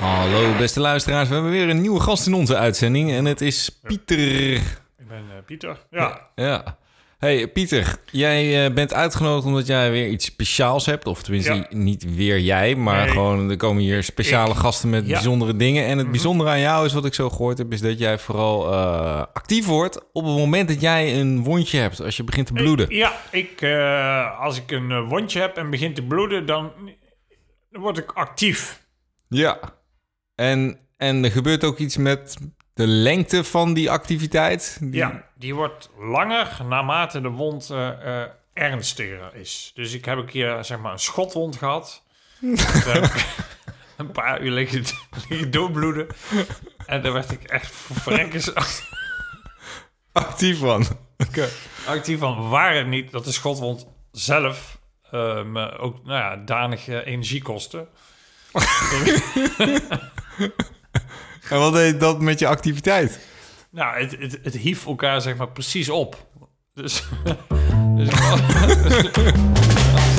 Hallo beste luisteraars, we hebben weer een nieuwe gast in onze uitzending en het is Pieter. Ik ben eh, Pieter. Ja. Ja. Hey Pieter, jij eh, bent uitgenodigd omdat jij weer iets speciaals hebt. Of tenminste, Ja. niet weer jij, maar Nee. gewoon er komen hier speciale Ik. gasten met Ja. Mhm. bijzondere dingen. En het bijzondere aan jou is wat ik zo gehoord heb, is dat jij vooral eh, actief wordt op het moment dat jij een wondje hebt, als je begint te bloeden. Ik- ja, ik, als ik een wondje heb en begint te bloeden, dan, dan word ik actief. Ja. En, en er gebeurt ook iets met de lengte van die activiteit. Die- Ja, die wordt langer naarmate de wond eh, eh, ernstiger is. Dus ik heb een keer zeg maar een schotwond gehad. Een paar uur liggen, liggen doorbloeden. En daar werd ik echt verrekkers Actief van. actief van. Waar het niet dat de schotwond zelf eh, me ook nou ja, danig energie kostte. En wat deed dat met je activiteit? Nou, het, het, het hief elkaar zeg maar precies op. Dus, dus